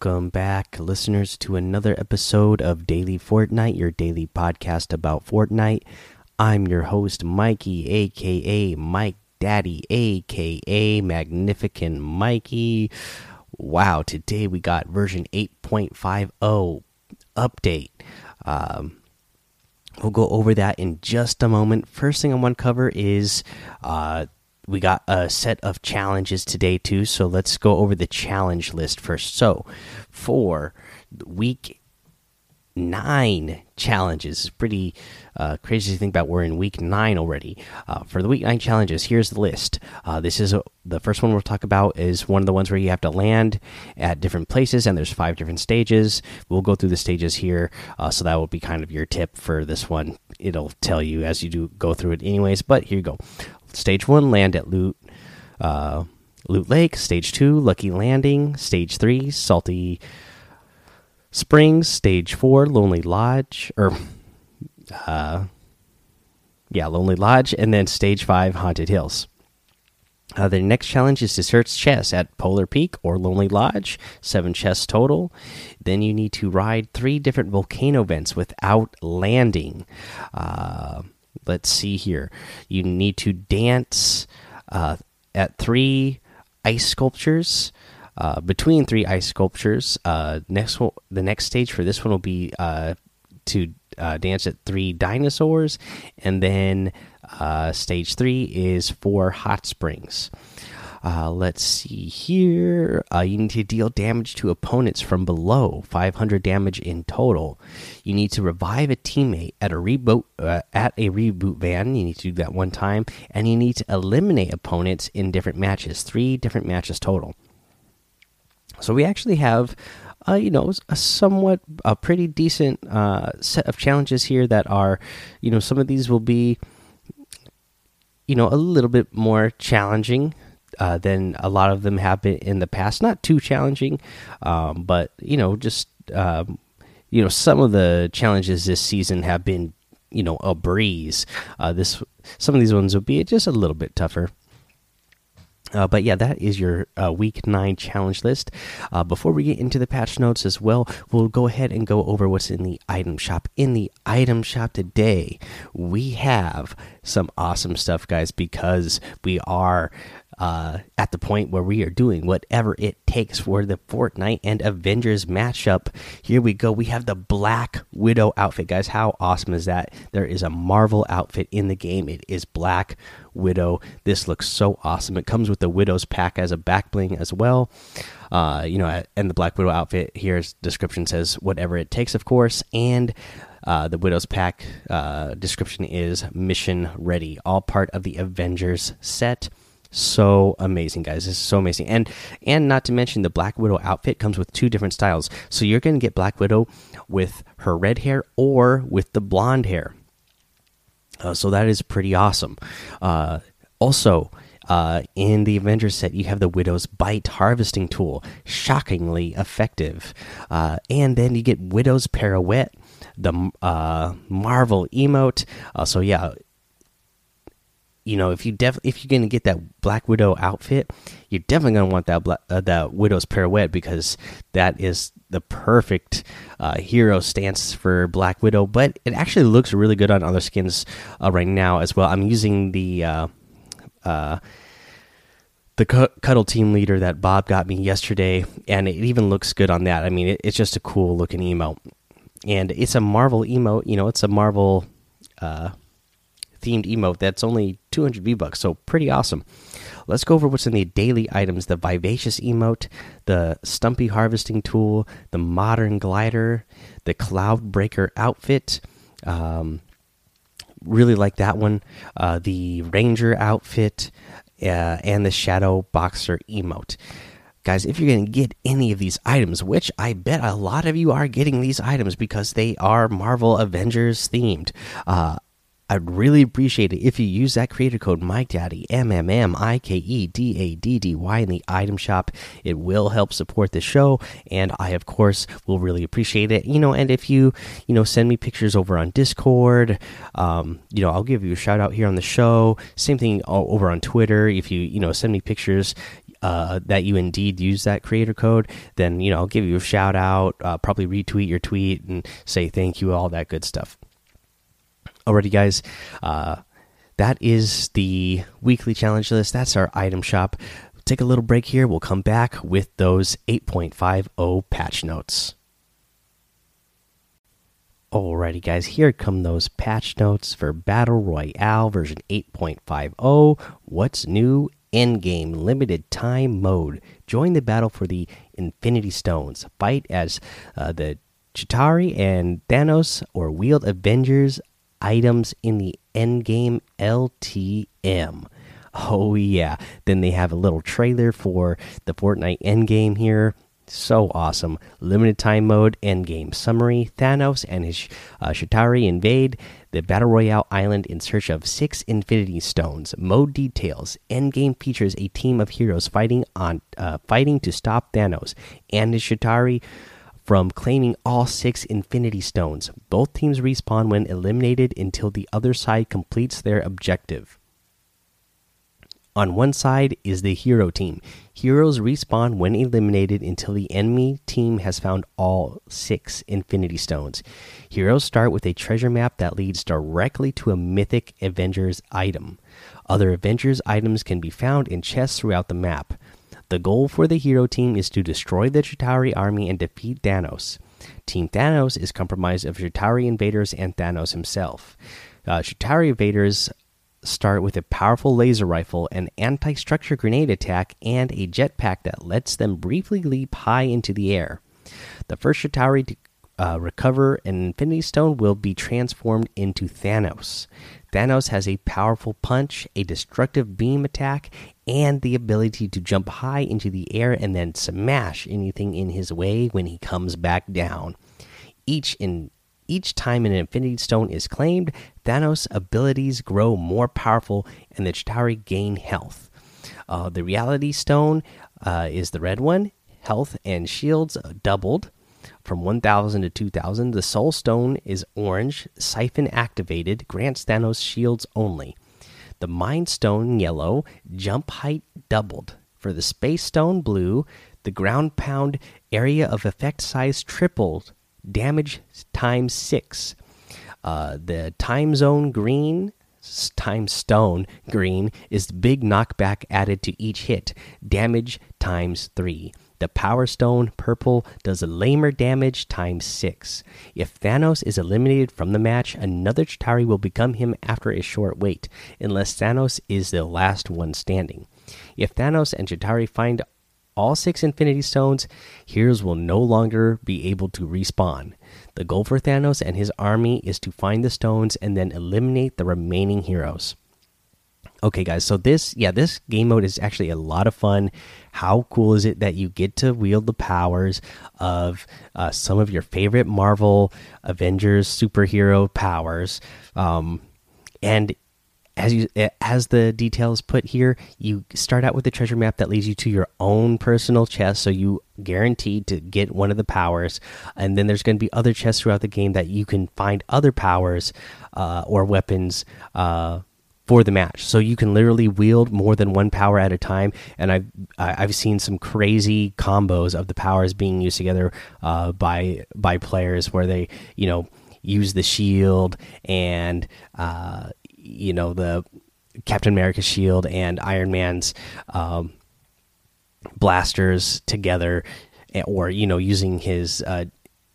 Welcome back, listeners, to another episode of Daily Fortnite, your daily podcast about Fortnite. I'm your host, Mikey, aka Mike Daddy, aka Magnificent Mikey. Wow, today we got version 8.50 update. Um, we'll go over that in just a moment. First thing I want to cover is uh, we got a set of challenges today too so let's go over the challenge list first. So for week nine challenges is pretty uh, crazy to think about we're in week nine already. Uh, for the week nine challenges here's the list. Uh, this is a, the first one we'll talk about is one of the ones where you have to land at different places and there's five different stages. We'll go through the stages here uh, so that will be kind of your tip for this one. It'll tell you as you do go through it anyways but here you go Stage one, land at Loot, uh, Loot Lake. Stage two, Lucky Landing. Stage three, Salty Springs. Stage four, Lonely Lodge, or uh, yeah, Lonely Lodge, and then stage five, Haunted Hills. Uh, the next challenge is to search chests at Polar Peak or Lonely Lodge, seven chests total. Then you need to ride three different volcano vents without landing. Uh, let's see here. You need to dance uh, at three ice sculptures. Uh, between three ice sculptures, uh, next the next stage for this one will be uh, to uh, dance at three dinosaurs, and then uh, stage three is four hot springs. Uh, let's see here. Uh, you need to deal damage to opponents from below, 500 damage in total. You need to revive a teammate at a reboot uh, at a reboot van. You need to do that one time, and you need to eliminate opponents in different matches, three different matches total. So we actually have. Uh, you know, a somewhat, a pretty decent uh, set of challenges here that are, you know, some of these will be, you know, a little bit more challenging uh, than a lot of them have been in the past. Not too challenging, um, but you know, just um, you know, some of the challenges this season have been you know a breeze. Uh, this some of these ones will be just a little bit tougher. Uh, but yeah, that is your uh, week nine challenge list. Uh, before we get into the patch notes as well, we'll go ahead and go over what's in the item shop. In the item shop today, we have some awesome stuff, guys, because we are uh, at the point where we are doing whatever it takes for the Fortnite and Avengers matchup. Here we go. We have the Black Widow outfit, guys. How awesome is that? There is a Marvel outfit in the game. It is Black Widow. This looks so awesome. It comes with the Widow's pack as a back bling as well. Uh, you know, and the Black Widow outfit here's description says whatever it takes, of course, and uh, the Widow's Pack uh, description is mission ready, all part of the Avengers set so amazing guys. This is so amazing. And and not to mention the black widow outfit comes with two different styles. So you're gonna get black widow with her red hair or with the blonde hair. Uh, so that is pretty awesome. Uh, also uh, in the Avengers set, you have the Widow's Bite harvesting tool, shockingly effective. Uh, and then you get Widow's Pirouette, the uh, Marvel emote. Uh, so, yeah, you know, if you def if you're gonna get that Black Widow outfit, you're definitely gonna want that Black, uh, that Widow's pirouette because that is the perfect uh, hero stance for Black Widow. But it actually looks really good on other skins uh, right now as well. I'm using the uh, uh, the cuddle team leader that Bob got me yesterday, and it even looks good on that. I mean, it, it's just a cool looking emote, and it's a Marvel emote. You know, it's a Marvel uh, themed emote that's only 200 V bucks, so pretty awesome. Let's go over what's in the daily items the Vivacious emote, the Stumpy harvesting tool, the Modern glider, the Cloud Breaker outfit. Um, really like that one. Uh, the Ranger outfit, uh, and the Shadow Boxer emote. Guys, if you're going to get any of these items, which I bet a lot of you are getting these items because they are Marvel Avengers themed, uh, I'd really appreciate it if you use that creator code MikeDaddy M M M I K E D A D D Y in the item shop. It will help support the show, and I of course will really appreciate it. You know, and if you you know send me pictures over on Discord, um, you know I'll give you a shout out here on the show. Same thing over on Twitter. If you you know send me pictures uh, that you indeed use that creator code, then you know I'll give you a shout out, uh, probably retweet your tweet and say thank you, all that good stuff. Alrighty, guys. Uh, that is the weekly challenge list. That's our item shop. take a little break here. We'll come back with those 8.50 patch notes. Alrighty, guys, here come those patch notes for Battle Royale version 8.50. What's new? Endgame limited time mode. Join the battle for the Infinity Stones. Fight as uh, the Chitauri and Thanos, or wield Avengers items in the endgame LTM. Oh, yeah. Then they have a little trailer for the Fortnite endgame here. So awesome. Limited time mode, endgame summary. Thanos and his uh, Chitauri invade the Battle Royale island in search of six Infinity Stones. Mode details. Endgame features a team of heroes fighting on uh, fighting to stop Thanos and his Chitauri from claiming all six Infinity Stones. Both teams respawn when eliminated until the other side completes their objective. On one side is the hero team. Heroes respawn when eliminated until the enemy team has found all six Infinity Stones. Heroes start with a treasure map that leads directly to a mythic Avengers item. Other Avengers items can be found in chests throughout the map. The goal for the hero team is to destroy the Chitauri army and defeat Thanos. Team Thanos is comprised of Chitauri invaders and Thanos himself. Uh, Chitauri invaders start with a powerful laser rifle, an anti structure grenade attack, and a jetpack that lets them briefly leap high into the air. The first Chitauri to uh, recover an Infinity Stone will be transformed into Thanos. Thanos has a powerful punch, a destructive beam attack, and the ability to jump high into the air and then smash anything in his way when he comes back down. Each in each time an Infinity Stone is claimed, Thanos' abilities grow more powerful and the Chitauri gain health. Uh, the Reality Stone uh, is the red one. Health and shields doubled from 1000 to 2000. The Soul Stone is orange, siphon activated, grants Thanos shields only. The Mind Stone yellow, jump height doubled. For the Space Stone blue, the ground pound area of effect size tripled, damage times 6. Uh, the Time Zone green, time stone green is the big knockback added to each hit, damage times 3. The Power Stone purple does laser damage times 6. If Thanos is eliminated from the match, another Chitauri will become him after a short wait, unless Thanos is the last one standing. If Thanos and Chitauri find all six Infinity Stones, heroes will no longer be able to respawn. The goal for Thanos and his army is to find the stones and then eliminate the remaining heroes. Okay, guys, so this, yeah, this game mode is actually a lot of fun. How cool is it that you get to wield the powers of uh, some of your favorite Marvel Avengers superhero powers? Um, and as you as the details put here, you start out with the treasure map that leads you to your own personal chest, so you guaranteed to get one of the powers. And then there's going to be other chests throughout the game that you can find other powers uh, or weapons. Uh, for the match. So you can literally wield more than one power at a time. And I've I've seen some crazy combos of the powers being used together uh, by by players where they you know use the shield and uh, you know the Captain America's shield and Iron Man's um, blasters together, or you know using his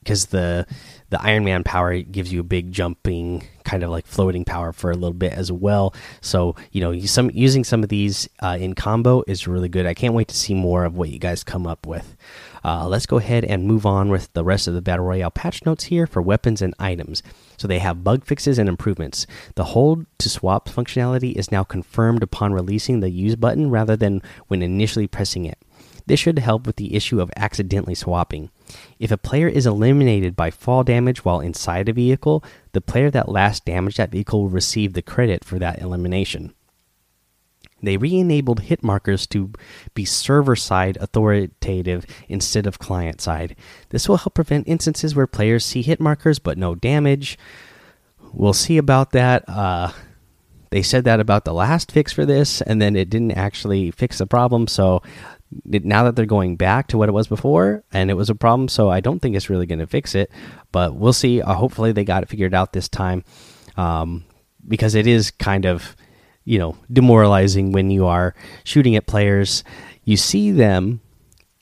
because uh, the the Iron Man power gives you a big jumping kind of like floating power for a little bit as well. So you know, some using some of these uh, in combo is really good. I can't wait to see more of what you guys come up with. Uh, let's go ahead and move on with the rest of the battle royale patch notes here for weapons and items. So they have bug fixes and improvements. The hold to swap functionality is now confirmed upon releasing the use button rather than when initially pressing it. This should help with the issue of accidentally swapping. If a player is eliminated by fall damage while inside a vehicle, the player that last damaged that vehicle will receive the credit for that elimination. They re enabled hit markers to be server side authoritative instead of client side. This will help prevent instances where players see hit markers but no damage. We'll see about that. Uh, they said that about the last fix for this, and then it didn't actually fix the problem. So now that they're going back to what it was before, and it was a problem, so I don't think it's really going to fix it. But we'll see. Uh, hopefully, they got it figured out this time, um, because it is kind of you know demoralizing when you are shooting at players you see them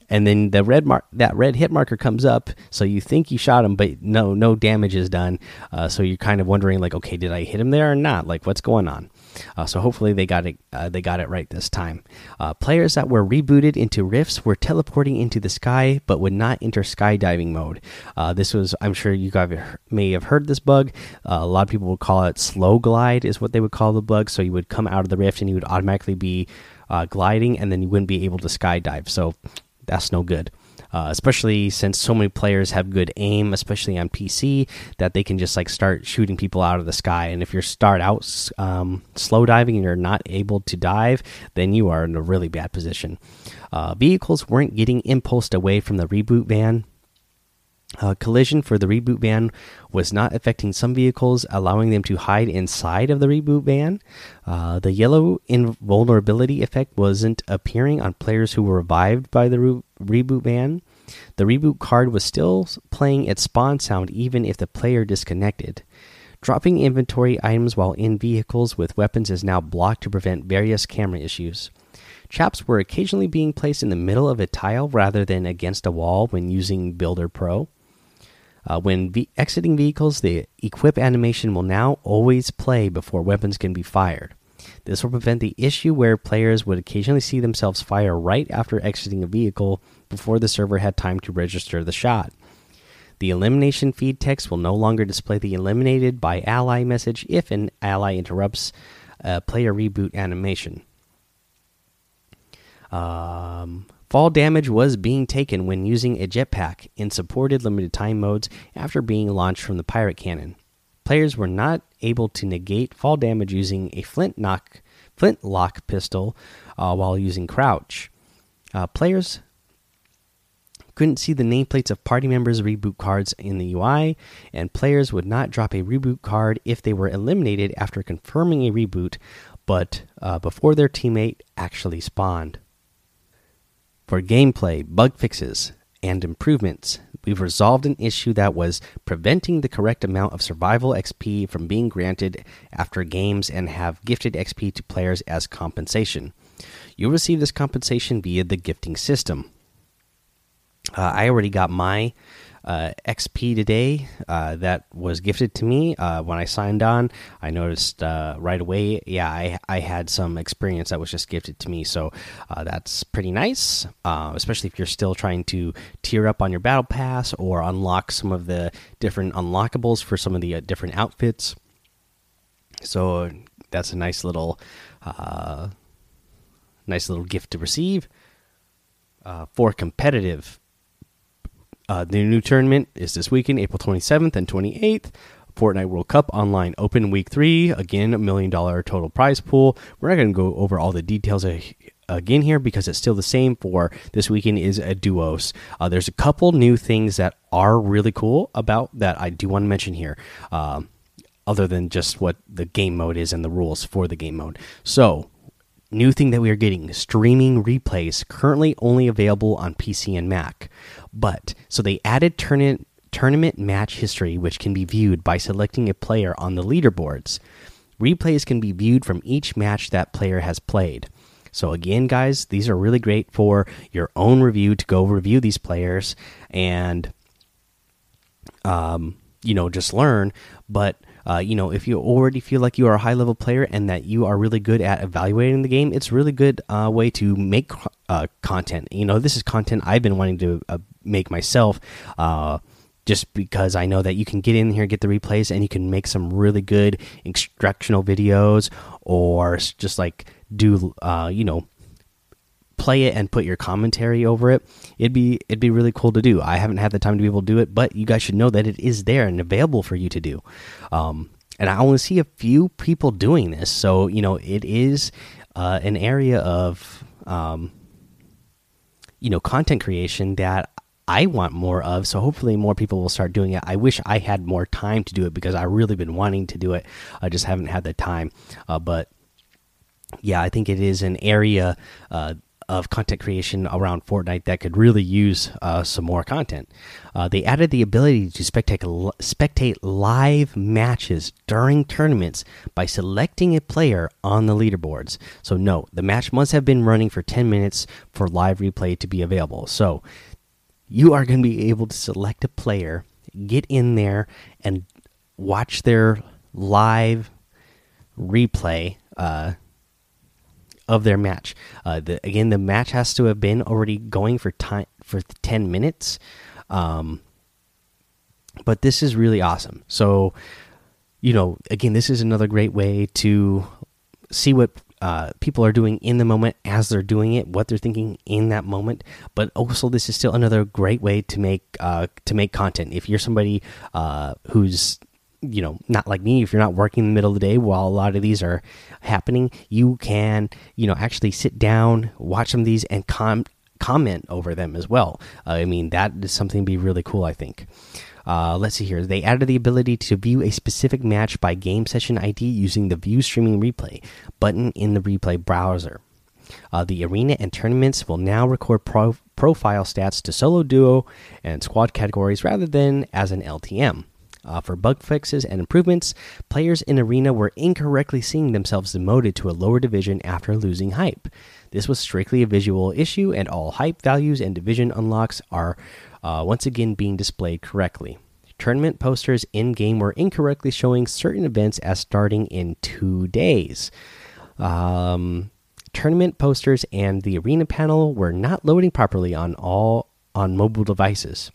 and then the red mark that red hit marker comes up so you think you shot him but no no damage is done uh, so you're kind of wondering like okay did i hit him there or not like what's going on uh, so hopefully they got it. Uh, they got it right this time. Uh, players that were rebooted into rifts were teleporting into the sky, but would not enter skydiving mode. Uh, this was, I'm sure you guys may have heard this bug. Uh, a lot of people would call it slow glide, is what they would call the bug. So you would come out of the rift and you would automatically be uh, gliding, and then you wouldn't be able to skydive. So that's no good uh, especially since so many players have good aim, especially on PC, that they can just like start shooting people out of the sky. And if you start out um, slow diving and you're not able to dive, then you are in a really bad position. Uh, vehicles weren't getting impulsed away from the reboot van uh, collision for the reboot van was not affecting some vehicles, allowing them to hide inside of the reboot van. Uh, the yellow invulnerability effect wasn't appearing on players who were revived by the re reboot van. The reboot card was still playing its spawn sound even if the player disconnected. Dropping inventory items while in vehicles with weapons is now blocked to prevent various camera issues. Traps were occasionally being placed in the middle of a tile rather than against a wall when using Builder Pro. Uh, when exiting vehicles, the equip animation will now always play before weapons can be fired. This will prevent the issue where players would occasionally see themselves fire right after exiting a vehicle before the server had time to register the shot. The elimination feed text will no longer display the eliminated by ally message if an ally interrupts a player reboot animation. Um, Fall damage was being taken when using a jetpack in supported limited time modes after being launched from the pirate cannon. Players were not able to negate fall damage using a flint knock, flintlock pistol uh, while using crouch. Uh, players couldn't see the nameplates of party members' reboot cards in the UI, and players would not drop a reboot card if they were eliminated after confirming a reboot, but uh, before their teammate actually spawned. For gameplay, bug fixes, and improvements, we've resolved an issue that was preventing the correct amount of survival XP from being granted after games and have gifted XP to players as compensation. You'll receive this compensation via the gifting system. Uh, I already got my uh, XP today uh, that was gifted to me uh, when I signed on. I noticed uh, right away, yeah, I, I had some experience that was just gifted to me, so uh, that's pretty nice. Especially if you're still trying to tier up on your battle pass or unlock some of the different unlockables for some of the different outfits. So that's a nice little, nice little gift to receive. for competitive uh, the new tournament is this weekend, April 27th and 28th. Fortnite World Cup Online Open Week 3. Again, a million dollar total prize pool. We're not going to go over all the details again here because it's still the same for this weekend is a duos. Uh, there's a couple new things that are really cool about that I do want to mention here. Uh, other than just what the game mode is and the rules for the game mode. So, new thing that we are getting streaming replays currently only available on PC and Mac. But so they added tournament tournament match history, which can be viewed by selecting a player on the leaderboards. Replays can be viewed from each match that player has played. So again, guys, these are really great for your own review to go review these players and, um, you know, just learn. But uh, you know, if you already feel like you are a high level player and that you are really good at evaluating the game, it's really good uh, way to make uh, content. You know, this is content I've been wanting to uh, make myself. Uh, just because I know that you can get in here, get the replays, and you can make some really good instructional videos, or just like do, uh, you know, play it and put your commentary over it, it'd be it'd be really cool to do. I haven't had the time to be able to do it, but you guys should know that it is there and available for you to do. Um, and I only see a few people doing this, so you know it is uh, an area of um, you know content creation that I want more of. So hopefully more people will start doing it. I wish I had more time to do it because I've really been wanting to do it. I just haven't had the time. Uh, but yeah, I think it is an area uh, of content creation around Fortnite that could really use uh, some more content. Uh, they added the ability to spectate, spectate live matches during tournaments by selecting a player on the leaderboards. So, no, the match must have been running for 10 minutes for live replay to be available. So, you are going to be able to select a player, get in there, and watch their live replay. Uh, of their match. Uh, the, again, the match has to have been already going for time for ten minutes. Um, but this is really awesome. So, you know, again, this is another great way to see what uh, people are doing in the moment as they're doing it, what they're thinking in that moment. But also, this is still another great way to make uh, to make content. If you're somebody uh, who's you know not like me if you're not working in the middle of the day while a lot of these are happening you can you know actually sit down watch some of these and com comment over them as well. Uh, i mean that is something to be really cool i think. Uh, let's see here. They added the ability to view a specific match by game session id using the view streaming replay button in the replay browser. Uh, the arena and tournaments will now record pro profile stats to solo duo and squad categories rather than as an ltm uh, for bug fixes and improvements, players in Arena were incorrectly seeing themselves demoted to a lower division after losing hype. This was strictly a visual issue, and all hype values and division unlocks are uh, once again being displayed correctly. Tournament posters in game were incorrectly showing certain events as starting in two days. Um, tournament posters and the arena panel were not loading properly on all on mobile devices.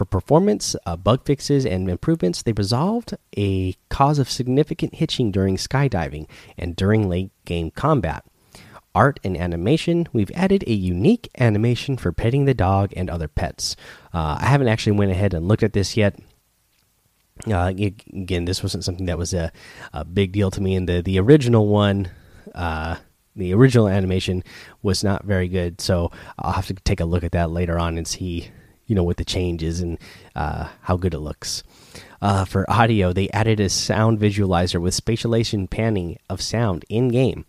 For performance, uh, bug fixes, and improvements, they resolved a cause of significant hitching during skydiving and during late game combat. Art and animation, we've added a unique animation for petting the dog and other pets. Uh, I haven't actually went ahead and looked at this yet. Uh, again, this wasn't something that was a, a, big deal to me. And the the original one, uh, the original animation was not very good. So I'll have to take a look at that later on and see you know, with the changes and uh, how good it looks. Uh, for audio, they added a sound visualizer with spatialization panning of sound in game.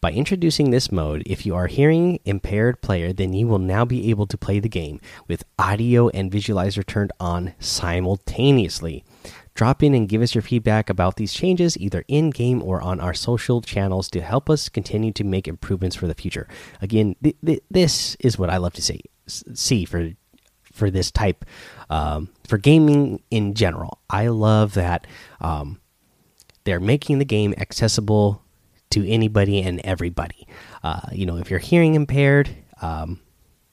By introducing this mode, if you are hearing impaired player, then you will now be able to play the game with audio and visualizer turned on simultaneously. Drop in and give us your feedback about these changes either in game or on our social channels to help us continue to make improvements for the future. Again, th th this is what I love to see see for for this type um, for gaming in general. I love that um, they're making the game accessible to anybody and everybody. Uh, you know, if you're hearing impaired, um,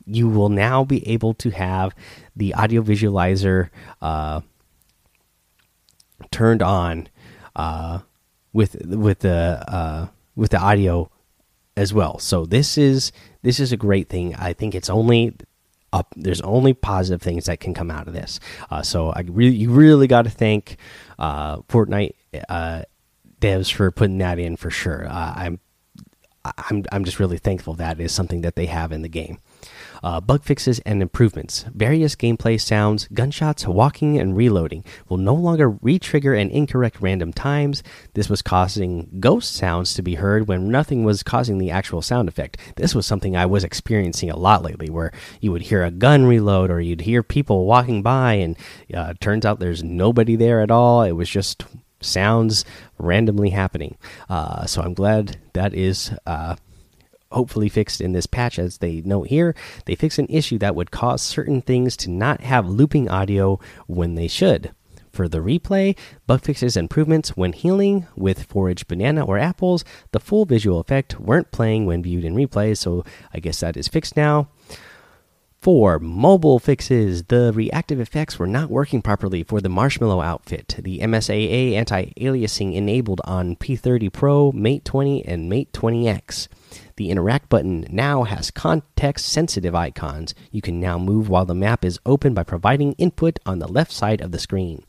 you will now be able to have the audio visualizer uh, turned on uh, with with the uh, with the audio as well. So this is this is a great thing. I think it's only up. There's only positive things that can come out of this. Uh, so I really, you really got to thank uh, Fortnite uh, devs for putting that in for sure. Uh, I'm, I'm, I'm just really thankful that is something that they have in the game uh, bug fixes and improvements. Various gameplay sounds, gunshots, walking, and reloading will no longer re trigger at incorrect random times. This was causing ghost sounds to be heard when nothing was causing the actual sound effect. This was something I was experiencing a lot lately, where you would hear a gun reload or you'd hear people walking by, and uh, turns out there's nobody there at all. It was just sounds randomly happening. Uh, so I'm glad that is uh, hopefully fixed in this patch as they note here they fix an issue that would cause certain things to not have looping audio when they should for the replay bug fixes improvements when healing with forage banana or apples the full visual effect weren't playing when viewed in replay so i guess that is fixed now for mobile fixes, the reactive effects were not working properly for the Marshmallow outfit. The MSAA anti aliasing enabled on P30 Pro, Mate 20, and Mate 20X. The interact button now has context sensitive icons. You can now move while the map is open by providing input on the left side of the screen.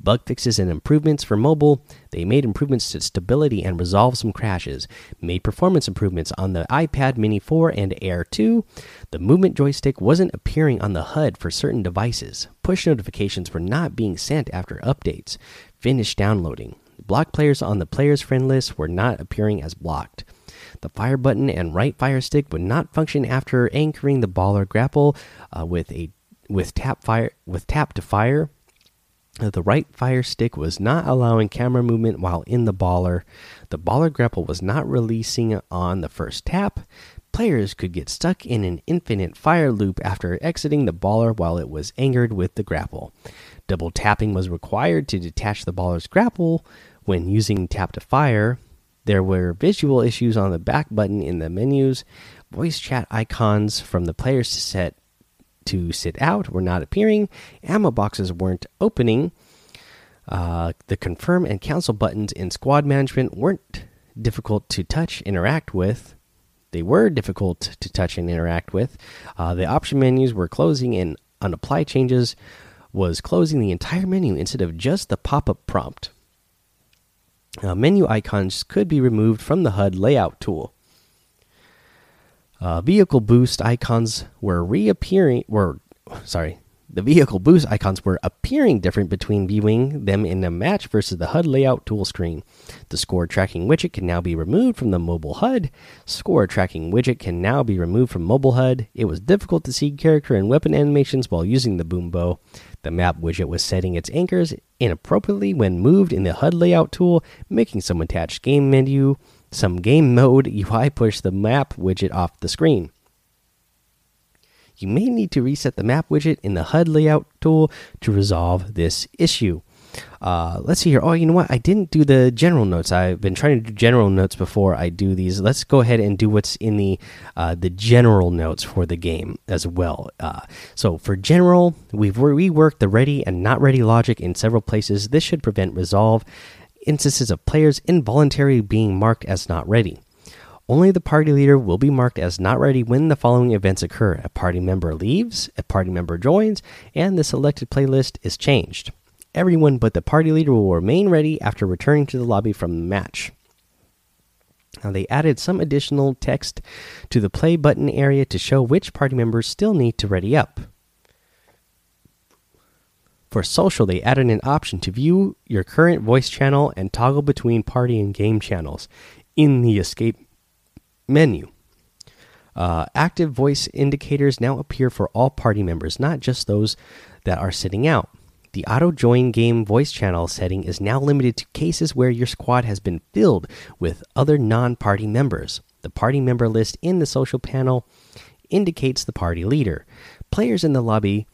Bug fixes and improvements for mobile. They made improvements to stability and resolved some crashes. Made performance improvements on the iPad Mini 4 and Air 2. The movement joystick wasn't appearing on the HUD for certain devices. Push notifications were not being sent after updates. Finished downloading. Block players on the players friend list were not appearing as blocked. The fire button and right fire stick would not function after anchoring the baller grapple uh, with a with tap fire with tap to fire. The right fire stick was not allowing camera movement while in the baller. The baller grapple was not releasing on the first tap. Players could get stuck in an infinite fire loop after exiting the baller while it was anchored with the grapple. Double tapping was required to detach the baller's grapple when using tap to fire. There were visual issues on the back button in the menus. Voice chat icons from the players set to sit out were not appearing. Ammo boxes weren't opening. Uh, the confirm and cancel buttons in squad management weren't difficult to touch, interact with. They were difficult to touch and interact with. Uh, the option menus were closing, and unapply changes was closing the entire menu instead of just the pop up prompt. Uh, menu icons could be removed from the HUD layout tool. Uh, vehicle boost icons were reappearing. Were sorry, the vehicle boost icons were appearing different between viewing them in a match versus the HUD layout tool screen. The score tracking widget can now be removed from the mobile HUD. Score tracking widget can now be removed from mobile HUD. It was difficult to see character and weapon animations while using the boom bow. The map widget was setting its anchors inappropriately when moved in the HUD layout tool, making some attached game menu, some game mode UI push the map widget off the screen. You may need to reset the map widget in the HUD layout tool to resolve this issue. Uh, let's see here. Oh, you know what? I didn't do the general notes. I've been trying to do general notes before I do these. Let's go ahead and do what's in the uh, the general notes for the game as well. Uh, so for general, we've reworked the ready and not ready logic in several places. This should prevent resolve instances of players involuntarily being marked as not ready. Only the party leader will be marked as not ready when the following events occur a party member leaves, a party member joins, and the selected playlist is changed. Everyone but the party leader will remain ready after returning to the lobby from the match. Now, they added some additional text to the play button area to show which party members still need to ready up. For social, they added an option to view your current voice channel and toggle between party and game channels in the escape menu. Uh, active voice indicators now appear for all party members, not just those that are sitting out. The auto join game voice channel setting is now limited to cases where your squad has been filled with other non party members. The party member list in the social panel indicates the party leader. Players in the lobby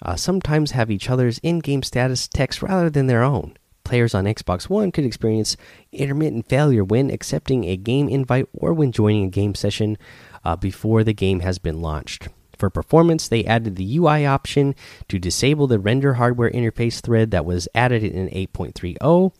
uh, sometimes have each other's in game status text rather than their own. Players on Xbox One could experience intermittent failure when accepting a game invite or when joining a game session uh, before the game has been launched. For performance, they added the UI option to disable the render hardware interface thread that was added in 8.30.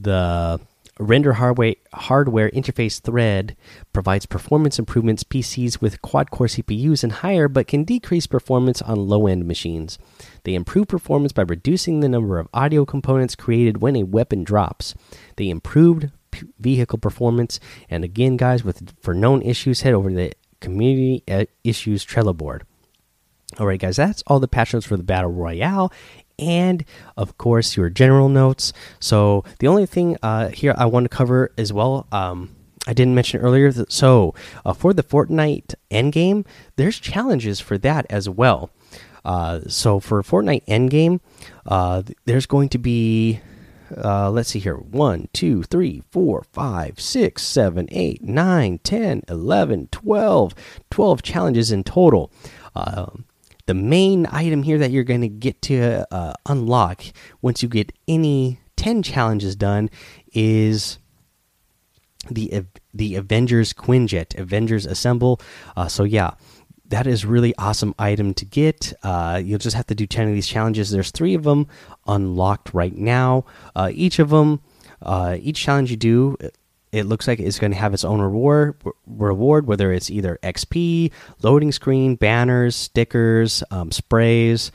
The render hardware hardware interface thread provides performance improvements PCs with quad core CPUs and higher but can decrease performance on low-end machines. They improve performance by reducing the number of audio components created when a weapon drops. They improved vehicle performance and again guys with for known issues head over to the community uh, issues Trello board. All right, guys, that's all the patch notes for the Battle Royale. And of course, your general notes. So, the only thing uh, here I want to cover as well, um, I didn't mention earlier. That, so, uh, for the Fortnite endgame, there's challenges for that as well. Uh, so, for Fortnite endgame, uh, there's going to be uh, let's see here. 1 2 3 4 5 6 7 8 9 10 11 12 12 challenges in total. Uh, the main item here that you're going to get to uh, unlock once you get any 10 challenges done is the the Avengers Quinjet Avengers Assemble. Uh, so yeah that is really awesome item to get. Uh, you'll just have to do ten of these challenges. There's three of them unlocked right now. Uh, each of them, uh, each challenge you do, it looks like it's going to have its own reward reward whether it's either xp loading screen banners stickers um, sprays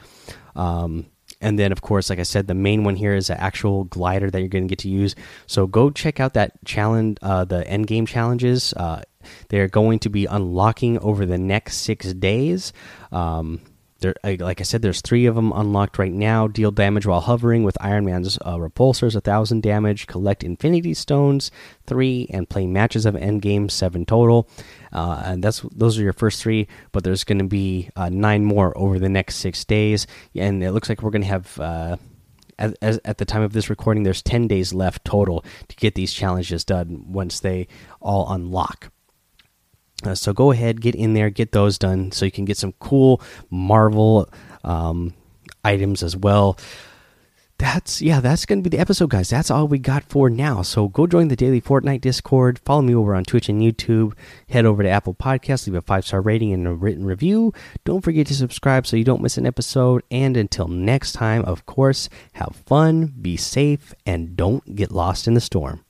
um, and then of course like i said the main one here is an actual glider that you're going to get to use so go check out that challenge uh, the end game challenges uh, they're going to be unlocking over the next six days um, there, like I said, there's three of them unlocked right now. Deal damage while hovering with Iron Man's uh, repulsors, a thousand damage. Collect Infinity Stones, three, and play matches of Endgame, seven total. Uh, and that's those are your first three. But there's going to be uh, nine more over the next six days, and it looks like we're going to have. Uh, as, at the time of this recording, there's 10 days left total to get these challenges done once they all unlock. Uh, so go ahead, get in there, get those done, so you can get some cool Marvel um, items as well. That's yeah, that's gonna be the episode, guys. That's all we got for now. So go join the daily Fortnite Discord. Follow me over on Twitch and YouTube. Head over to Apple Podcasts, leave a five star rating and a written review. Don't forget to subscribe so you don't miss an episode. And until next time, of course, have fun, be safe, and don't get lost in the storm.